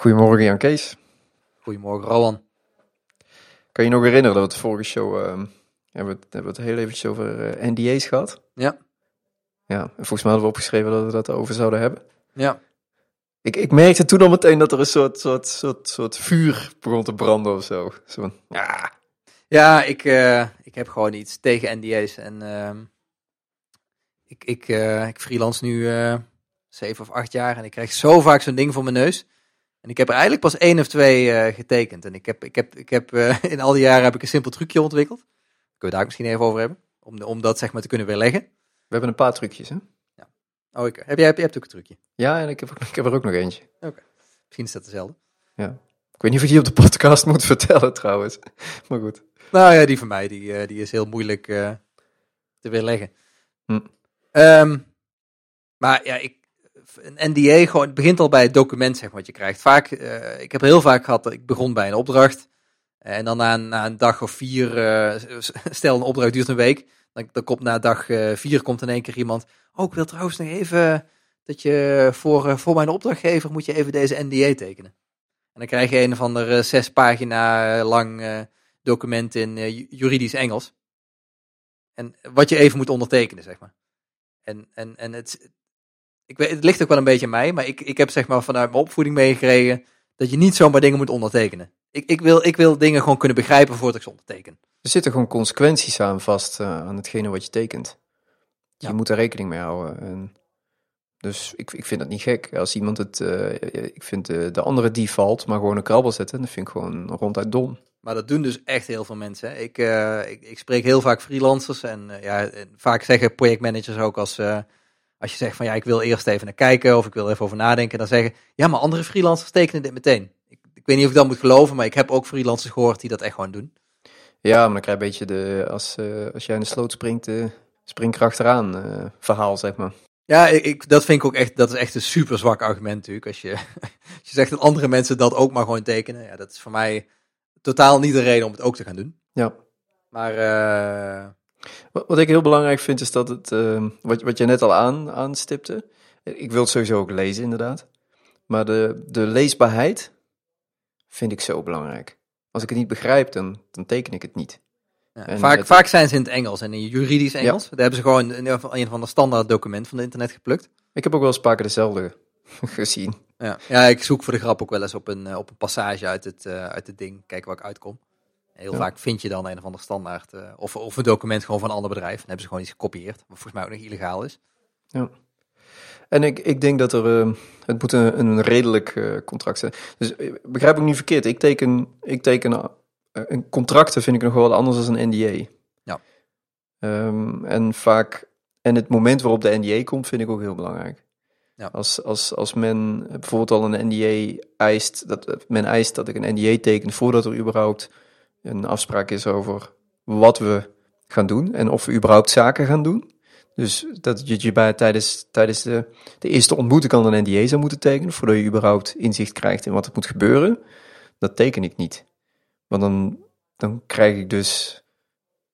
Goedemorgen Jan Kees. Goedemorgen, Rowan. Kan je nog herinneren dat we het vorige show ehm, hebben, we het, hebben we het heel eventjes over eh, NDA's gehad? Ja. Ja, en volgens mij hadden we opgeschreven dat we dat over zouden hebben. Ja. Ik, ik merkte toen al meteen dat er een soort, soort, soort, soort vuur begon te branden of zo. Zo van, ja, Ja, ik, eh, ik heb gewoon iets tegen NDA's. En ehm, ik, ik, eh, ik freelance nu zeven of acht jaar en ik krijg zo vaak zo'n ding voor mijn neus. En ik heb er eigenlijk pas één of twee eh, getekend. En ik heb, ik heb, ik heb eh, in al die jaren heb ik een simpel trucje ontwikkeld. Kunnen we daar misschien even over hebben? Om, om dat zeg maar te kunnen weerleggen. we hebben een paar trucjes hè. Oh, ik, heb jij heb, jij hebt ook een trucje? Ja, en ik heb, ik heb er ook nog eentje. Misschien is dat dezelfde. Ik weet niet of ik die op de podcast moet vertellen trouwens. Maar goed. Nou ja, die van mij, die, eh, die is heel moeilijk te weerleggen. Hm. Ehm, maar ja, ik, een NDA, gewoon, het begint al bij het document, zeg maar, wat je krijgt. Vaak, eh, ik heb heel vaak gehad, ik begon bij een opdracht. En dan na, een- dag of vier, eh, stel een opdracht duurt een week. Dan, dan komt na dag eh, vier komt in één keer iemand. Oh, ik wil trouwens nog even dat je voor, voor mijn opdrachtgever moet je even deze NDA tekenen. En dan krijg je een of ander zes pagina lang document in ju- juridisch Engels. En wat je even moet ondertekenen, zeg maar. En, en, en het, ik weet, het ligt ook wel een beetje aan mij, maar ik, ik heb zeg maar vanuit mijn opvoeding meegekregen dat je niet zomaar dingen moet ondertekenen. Ik, ik, wil, ik wil dingen gewoon kunnen begrijpen voordat ik ze onderteken. Er zitten gewoon consequenties aan vast eh, aan hetgene wat je tekent. Je moet daar rekening mee houden. En dus ik, ik vind dat niet gek. Als iemand het, eh, ik vind de, de andere default, maar gewoon een krabbel zetten, dat vind ik gewoon ronduit dom. Maar dat doen dus echt heel veel mensen. hè. Ik, eh, ik, ik spreek heel vaak freelancers en eh, ja, en vaak zeggen projectmanagers ook als, eh, als je zegt van ja, ik wil eerst even naar kijken of ik wil even over nadenken, dan zeggen ja, maar andere freelancers tekenen dit meteen. Ik, ik weet niet of ik dat moet geloven, maar ik heb ook freelancers gehoord die dat echt gewoon doen. Ja, maar dan krijg je een beetje de, als, eh, als jij in de sloot springt, eh spring erachteraan eh, verhaal, zeg maar. Ja, ik, ik- dat vind ik ook echt, dat is echt een super zwak argument natuurlijk. Als je, als je zegt dat andere mensen dat ook maar gewoon tekenen, ja, dat is voor mij totaal niet de reden om het ook te gaan doen. Ja. Maar Wat, ik heel belangrijk vind, is dat het, eh, wat, wat je net al aan, aanstipte, ik wil het sowieso ook lezen, inderdaad. Maar de, de leesbaarheid vind ik zo belangrijk. Als ik het niet begrijp, dan, dan teken ik het niet. Ja, vaak, het- vaak zijn ze in het Engels en in juridisch Engels. Daar hebben ze gewoon een, een van de standaard document van het internet geplukt. Ik heb ook wel eens een paar keer dezelfde gezien. Ja. ja, ik zoek voor de grap ook wel eens op een, eh, op een passage uit het, eh, uit het ding, kijken waar ik uitkom. Heel Ja. vaak vind je dan een of ander standaard, eh, of, of een document gewoon van een ander bedrijf. Dan hebben ze gewoon iets gekopieerd, wat volgens mij ook nog illegaal is. En ik, ik denk dat er, eh, het moet een, een redelijk eh, contract zijn. Dus begrijp ik niet verkeerd, ik teken, ik teken een contracten vind ik nog wel anders dan een NDA. Ja. Ehm, en vaak, en het moment waarop de NDA komt, vind ik ook heel belangrijk. Ja. Als, als, als men bijvoorbeeld al een NDA eist, dat men eist dat ik een NDA teken voordat er überhaupt een afspraak is over wat we gaan doen en of we überhaupt zaken gaan doen. Dus dat je bij, tijdens, tijdens de, de eerste ontmoeting al een NDA zou moeten tekenen, voordat je überhaupt inzicht krijgt in wat er moet gebeuren. Dat teken ik niet. Want dan, dan krijg ik dus,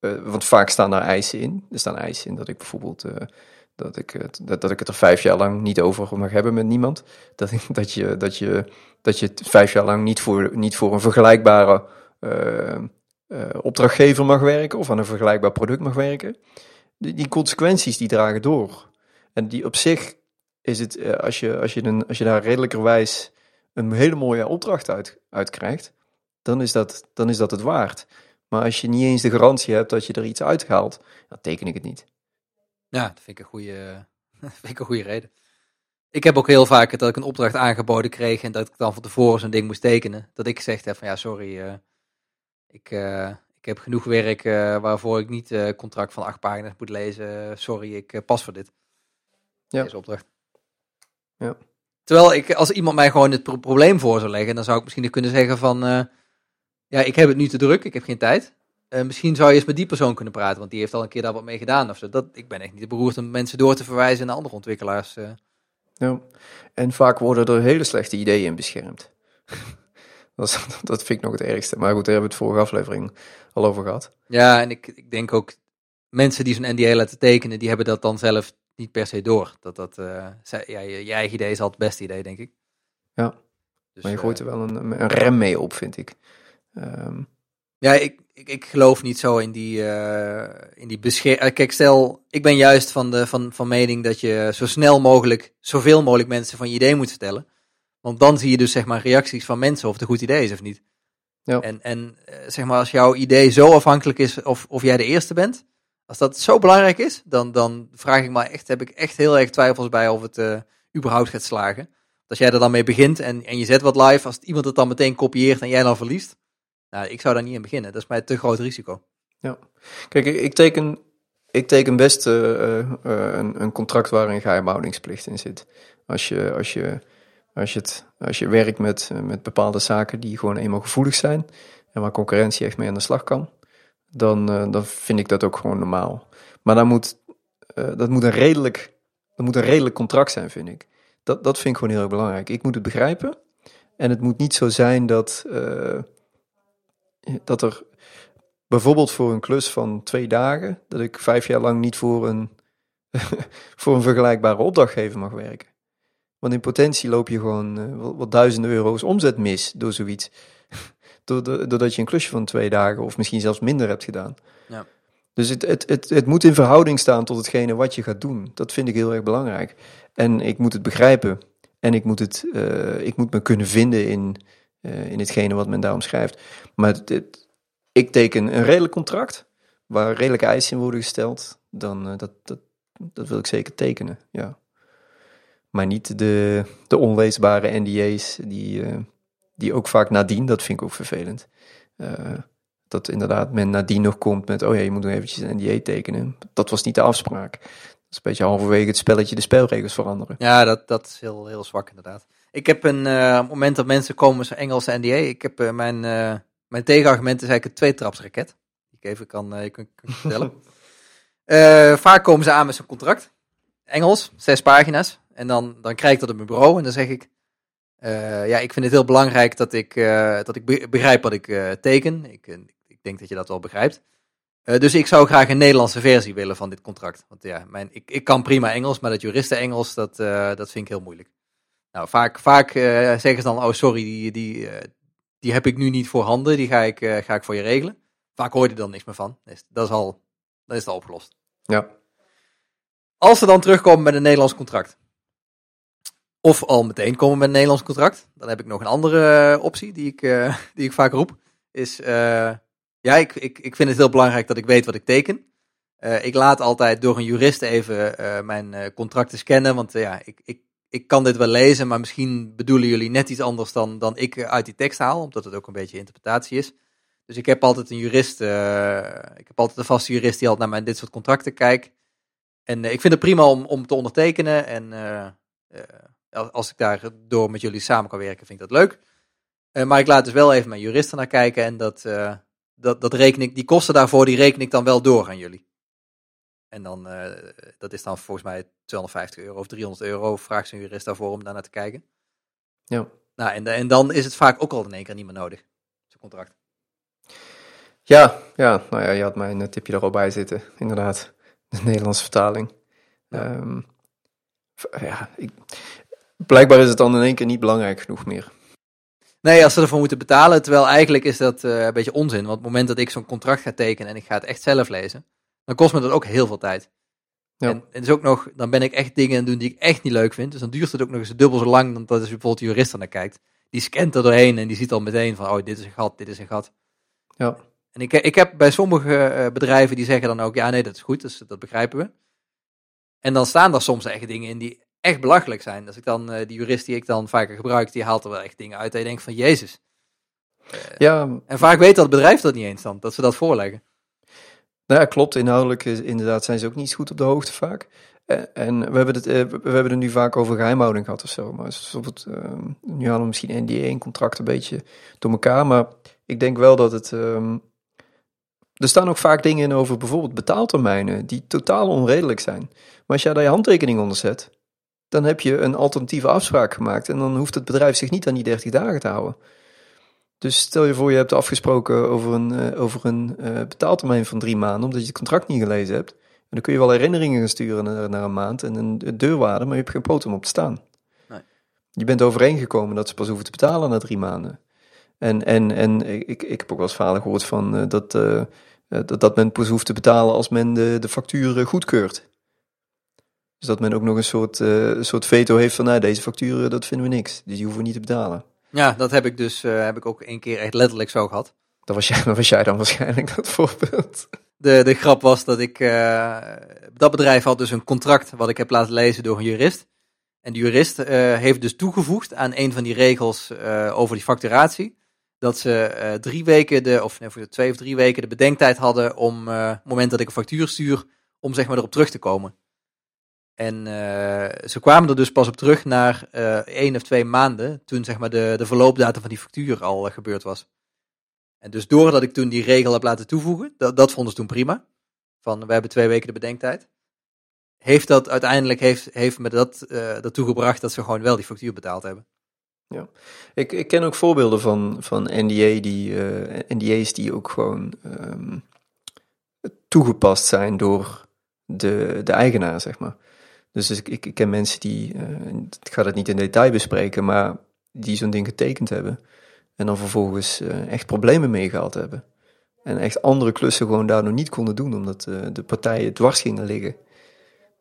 eh, want vaak staan daar eisen in. Er staan eisen in dat ik bijvoorbeeld, eh, dat, ik, het- dat, dat ik het er vijf jaar lang niet over mag hebben met niemand. Dat, dat, je, dat, je, dat je het vijf jaar lang niet voor, niet voor een vergelijkbare opdrachtgever mag werken of aan een vergelijkbaar product mag werken. Die, die consequenties die dragen door. En die op zich is het, eh, als, je, als, je een, als je daar redelijkerwijs een hele mooie opdracht uit, uit krijgt, dan is, dat, dan is dat het waard. Maar als je niet eens de garantie hebt dat je er iets uithaalt, dan teken ik het niet. Ja, dat vind ik een goede, vind ik een goede reden. Ik heb ook heel vaak dat ik een opdracht aangeboden kreeg en dat ik dan van tevoren zo'n ding moest tekenen. Dat ik gezegd heb van ja, sorry, eh, ik, eh, ik heb genoeg werk eh, waarvoor ik niet een contract van acht pagina's moet lezen. Sorry, ik eh, pas voor dit. Ja. Deze opdracht. Ja. Terwijl ik, als iemand mij gewoon het pro- probleem voor zou leggen, dan zou ik misschien kunnen zeggen van, eh, ja, ik heb het nu te druk, ik heb geen tijd. Eh, misschien zou je eens met die persoon kunnen praten, want die heeft al een keer daar wat mee gedaan of zo. Dat, ik ben echt niet beroerd om mensen door te verwijzen naar andere ontwikkelaars. eh. Ja. En vaak worden er hele slechte ideeën in beschermd. dat, is- dat vind ik nog het ergste. Maar goed, daar hebben we het vorige aflevering al over gehad. Ja, en ik, ik denk ook, mensen die zo'n NDA laten tekenen, die hebben dat dan zelf niet per se door. Dat dat, zij- ja, je, je eigen idee is altijd het beste idee, denk ik. Dus, maar je eh, gooit er wel een, een rem mee op, vind ik. Ehm, Ja, ik, ik, ik geloof niet zo in die, eh in die bescherming. Kijk, stel, ik ben juist van, de, van, van mening dat je zo snel mogelijk, zoveel mogelijk mensen van je idee moet vertellen. Want dan zie je dus zeg maar reacties van mensen of het een goed idee is of niet. Ja. En, en eh, zeg maar, als jouw idee zo afhankelijk is of, of jij de eerste bent, als dat zo belangrijk is, dan, dan vraag ik me echt, heb ik echt heel erg twijfels bij of het eh, überhaupt gaat slagen. Als jij er dan mee begint en, en je zet wat live, als iemand het dan meteen kopieert en jij dan verliest, nou, ik zou daar niet in beginnen. Dat is mij te groot risico. Kijk, ik, ik teken, ik teken best eh, een, een contract waar een geheimhoudingsplicht in zit. Als je, als je, als je, het, als je werkt met, eh, met bepaalde zaken die gewoon eenmaal gevoelig zijn en waar concurrentie echt mee aan de slag kan, dan, eh, dan vind ik dat ook gewoon normaal. Maar dan moet, eh, dat, moet een redelijk, dat moet een redelijk contract zijn, vind ik. Dat, dat vind ik gewoon heel erg belangrijk. Ik moet het begrijpen en het moet niet zo zijn dat, dat er bijvoorbeeld voor een klus van twee dagen, dat ik vijf jaar lang niet voor een, voor een vergelijkbare opdrachtgever mag werken. Want in potentie loop je gewoon eh, wat, wat duizenden euro's omzet mis door zoiets. Doordat je een klusje van twee dagen of misschien zelfs minder hebt gedaan. Ja. Dus het, het, het, het moet in verhouding staan tot hetgene wat je gaat doen. Dat vind ik heel erg belangrijk. En ik moet het begrijpen. En ik moet, het, eh, ik moet me kunnen vinden in, eh, in hetgene wat men daarom schrijft. Maar het, het- ik teken een redelijk contract, waar redelijke eisen in worden gesteld. Dan dat, dat, dat wil ik zeker tekenen, ja. Maar niet de, de onleesbare NDA's, die, eh, die ook vaak nadien, dat vind ik ook vervelend. Eh, dat inderdaad men nadien nog komt met, oh ja, je moet nog eventjes een NDA tekenen. Dat was niet de afspraak. Dat is een beetje halverwege het spelletje de spelregels veranderen. Ja, dat, dat is heel, heel zwak inderdaad. Ik heb een eh, moment dat mensen komen, zo'n Engelse NDA. Ik heb mijn, mijn tegenargument is eigenlijk een tweetrapsraket. Die ik even kan, eh, kan, kan vertellen. Vaak komen ze aan met zo'n contract. Engels, zes pagina's. En dan, dan krijg ik dat op mijn bureau en dan zeg ik... eh, ja, ik vind het heel belangrijk dat ik, eh, dat ik be- begrijp wat ik eh, teken. Ik, ik denk dat je dat wel begrijpt. Dus ik zou graag een Nederlandse versie willen van dit contract. Want ja, mijn, ik, ik kan prima Engels, maar dat juristen-Engels, dat, eh, dat vind ik heel moeilijk. Nou, vaak, vaak zeggen ze dan, oh sorry, die, die, die heb ik nu niet voorhanden, die ga ik, ga ik voor je regelen. Vaak hoor je er dan niks meer van. Dus dat is al, dan is het al opgelost. Ja, Als ze dan terugkomen met een Nederlands contract. Of al meteen komen met een Nederlands contract. Dan heb ik nog een andere eh, optie die ik, eh, die ik vaak roep. Is, eh, ja, ik, ik, ik vind het heel belangrijk dat ik weet wat ik teken. Ik laat altijd door een jurist even mijn contracten scannen. Want ja, ik, ik, ik kan dit wel lezen, maar misschien bedoelen jullie net iets anders dan, dan ik uit die tekst haal. Omdat het ook een beetje interpretatie is. Dus ik heb altijd een jurist, ik heb altijd een vaste jurist die altijd naar mijn dit soort contracten kijkt. En ik vind het prima om, om te ondertekenen. En als- ik daar door met jullie samen kan werken, vind ik dat leuk. Eh, maar ik laat dus wel even mijn juristen naar kijken. En dat, eh, dat, dat reken ik, die kosten daarvoor, die reken ik dan wel door aan jullie. En dan, eh, dat is dan volgens mij 250 euro of 300 euro. Vraagt zo'n jurist daarvoor om daar naar te kijken. ja. Nou, en, en dan is het vaak ook al in één keer niet meer nodig. Zo'n contract. Ja, ja, nou ja, je had mijn tipje er al bij zitten, inderdaad. De Nederlandse vertaling. Ja. Ehm, ja, ik, blijkbaar is het dan in één keer niet belangrijk genoeg meer. Nee, als ze ervoor moeten betalen. Terwijl eigenlijk is dat eh, een beetje onzin. Want op het moment dat ik zo'n contract ga tekenen en ik ga het echt zelf lezen, dan kost me dat ook heel veel tijd. Ja. En het is ook nog, dan ben ik echt dingen aan het doen die ik echt niet leuk vind. Dus dan duurt het ook nog eens dubbel zo lang dan dat als bijvoorbeeld de jurist er naar kijkt. Die scant er doorheen en die ziet al meteen van, oh, dit is een gat, dit is een gat. Ja, En ik, ik heb bij sommige eh, bedrijven die zeggen dan ook, ja nee, dat is goed, dus dat begrijpen we. En dan staan daar soms echt dingen in die echt belachelijk zijn. Als ik dan, eh, die jurist die ik dan vaker gebruik, die haalt er wel echt dingen uit dat je denkt van, jezus. ja En vaak weet dat bedrijf dat niet eens dan, dat ze dat voorleggen. Nou ja, klopt. Inhoudelijk is, inderdaad zijn ze ook niet goed op de hoogte vaak. Eh, En we hebben, het, eh, we hebben het nu vaak over geheimhouding gehad of zo. Maar bijvoorbeeld, ehm, nu halen we misschien NDA en contract een beetje door elkaar. Maar ik denk wel dat het... ehm, er staan ook vaak dingen in over bijvoorbeeld betaaltermijnen die totaal onredelijk zijn. Maar als jij daar je handtekening onder zet, dan heb je een alternatieve afspraak gemaakt. En dan hoeft het bedrijf zich niet aan die 30 dagen te houden. Dus stel je voor, je hebt afgesproken over een, eh, over een eh, betaaltermijn van drie maanden, omdat je het contract niet gelezen hebt. En dan kun je wel herinneringen gaan sturen naar, naar een maand en een, deurwaarde, maar je hebt geen poot om op te staan. Nee. Je bent overeengekomen dat ze pas hoeven te betalen na drie maanden. En, en, en ik, ik heb ook wel eens verhalen gehoord van uh, dat, dat, dat men pas hoeft te betalen als men de, de factuur goedkeurt. Dus dat men ook nog een soort, uh, soort veto heeft van nou, deze facturen, dat vinden we niks. Dus die hoeven we niet te betalen. Ja, dat heb ik dus heb ik ook één keer echt letterlijk zo gehad. Dat was jij, dat was jij dan waarschijnlijk dat voorbeeld. De, de grap was dat ik, dat bedrijf had dus een contract wat ik heb laten lezen door een jurist. En de jurist heeft dus toegevoegd aan een van die regels over die facturatie dat ze drie weken, de, of nee, voor twee of drie weken de bedenktijd hadden om, uh, het moment dat ik een factuur stuur, om zeg maar erop terug te komen. En uh, ze kwamen er dus pas op terug na één of twee maanden, toen zeg maar de, de verloopdatum van die factuur al gebeurd was. En dus doordat ik toen die regel heb laten toevoegen, dat, dat vonden ze toen prima. Van we hebben twee weken de bedenktijd. Heeft dat uiteindelijk heeft, heeft me dat ertoe gebracht dat ze gewoon wel die factuur betaald hebben. Ja, ik, ik ken ook voorbeelden van, van NDA die, uh, NDA's die ook gewoon um, toegepast zijn door de, de eigenaar, zeg maar. Dus ik, ik, ken mensen die, uh, ik ga dat niet in detail bespreken, maar die zo'n ding getekend hebben. En dan vervolgens uh, echt problemen mee gehad hebben. En echt andere klussen gewoon daar nog niet konden doen, omdat de partijen dwars gingen liggen.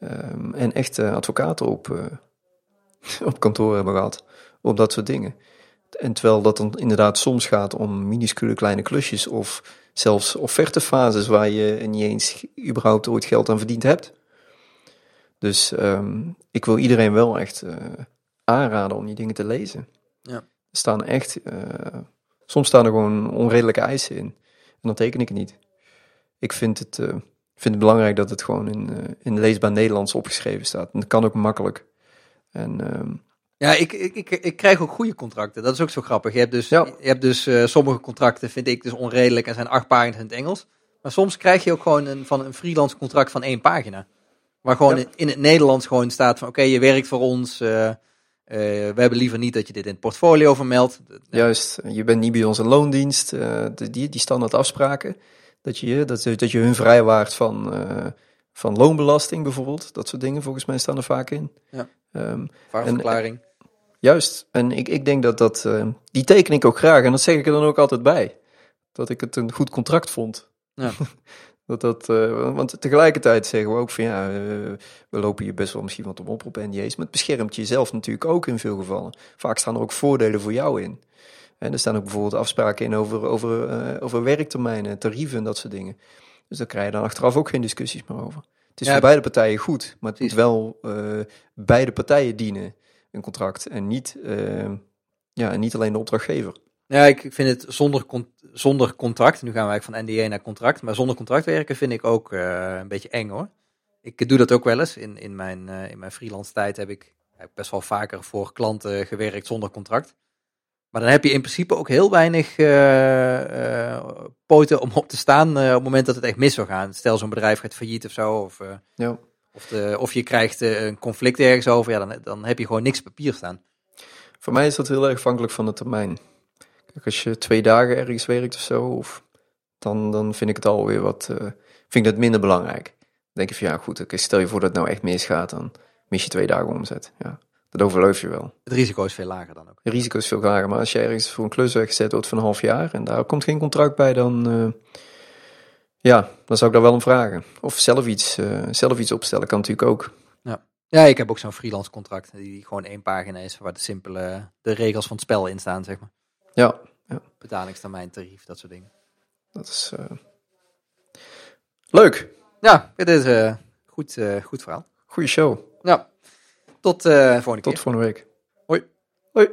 Um, en echt advocaten op, op kantoor hebben gehad op dat soort dingen. En terwijl dat dan inderdaad soms gaat om minuscule kleine klusjes of zelfs offertefases waar je niet eens überhaupt ooit geld aan verdiend hebt. Dus um, ik wil iedereen wel echt uh, aanraden om die dingen te lezen. Ja. Er staan echt, uh, soms staan er gewoon onredelijke eisen in. En dan teken ik het niet. Ik vind het, uh, vind het belangrijk dat het gewoon in, in leesbaar Nederlands opgeschreven staat. En dat kan ook makkelijk. En um, ja, ik, ik, ik, ik, krijg ook goede contracten. Dat is ook zo grappig. Je hebt dus, ja. je hebt dus uh, sommige contracten, vind ik dus onredelijk en zijn acht pagina's in het Engels. Maar soms krijg je ook gewoon een, van een freelance contract van één pagina. Waar gewoon ja. in, het Nederlands gewoon staat van oké, okay, je werkt voor ons. Uh, uh, we hebben liever niet dat je dit in het portfolio vermeldt. Juist, je bent niet bij onze loondienst. die, die standaard afspraken. Dat je, dat, dat je hun vrijwaart van, van loonbelasting bijvoorbeeld. Dat soort dingen volgens mij staan er vaak in. Ja. Um. Juist, en ik, ik denk dat dat, uh, die teken ik ook graag en dat zeg ik er dan ook altijd bij. Dat ik het een goed contract vond. Ja. dat dat, uh, want tegelijkertijd zeggen we ook van ja, uh, we lopen hier best wel misschien wat op op NDA's, maar het beschermt jezelf natuurlijk ook in veel gevallen. Vaak staan er ook voordelen voor jou in. En er staan ook bijvoorbeeld afspraken in over, over, over werktermijnen, tarieven en dat soort dingen. Dus daar krijg je dan achteraf ook geen discussies meer over. Het is ja, voor beide partijen goed, maar het moet wel beide partijen dienen een contract en niet, ja, en niet alleen de opdrachtgever. Ja, ik vind het zonder, zonder contract, nu gaan eigenlijk van NDA naar contract, maar zonder contract werken vind ik ook uh, een beetje eng hoor. Ik doe dat ook wel eens. In, in mijn, uh, in mijn freelance tijd heb ik, heb best wel vaker voor klanten gewerkt zonder contract. Maar dan heb je in principe ook heel weinig uh, poten om op te staan op het moment dat het echt mis zou gaan. Stel zo'n bedrijf gaat failliet of zo. Of, ja. Of, de, of je krijgt eh, een conflict ergens over, ja, dan, dan heb je gewoon niks papier staan. Voor mij is dat heel erg afhankelijk van de termijn. Als je twee dagen ergens werkt of zo, of, dan, dan vind ik het alweer wat, uh, vind ik dat minder belangrijk. Dan denk je van ja, goed, okay, stel je voor dat het nou echt misgaat, dan mis je twee dagen omzet. Ja, dat overleef je wel. Het risico is veel lager dan ook. Het risico is veel lager, maar als je ergens voor een klus weggezet wordt van een half jaar en daar komt geen contract bij, dan, uh, ja, dan zou ik daar wel om vragen. Of zelf iets, uh, zelf iets opstellen kan natuurlijk ook. Ja, ja ik heb ook zo'n freelance contract die gewoon één pagina is waar de simpele de regels van het spel in staan, zeg maar. Ja. ja. Betalingstermijn, tarief, dat soort dingen. Dat is uh... leuk. Ja, dit is uh, goed, goed verhaal. Goeie show. Ja. Tot volgende Tot keer. volgende week. Hoi. Hoi.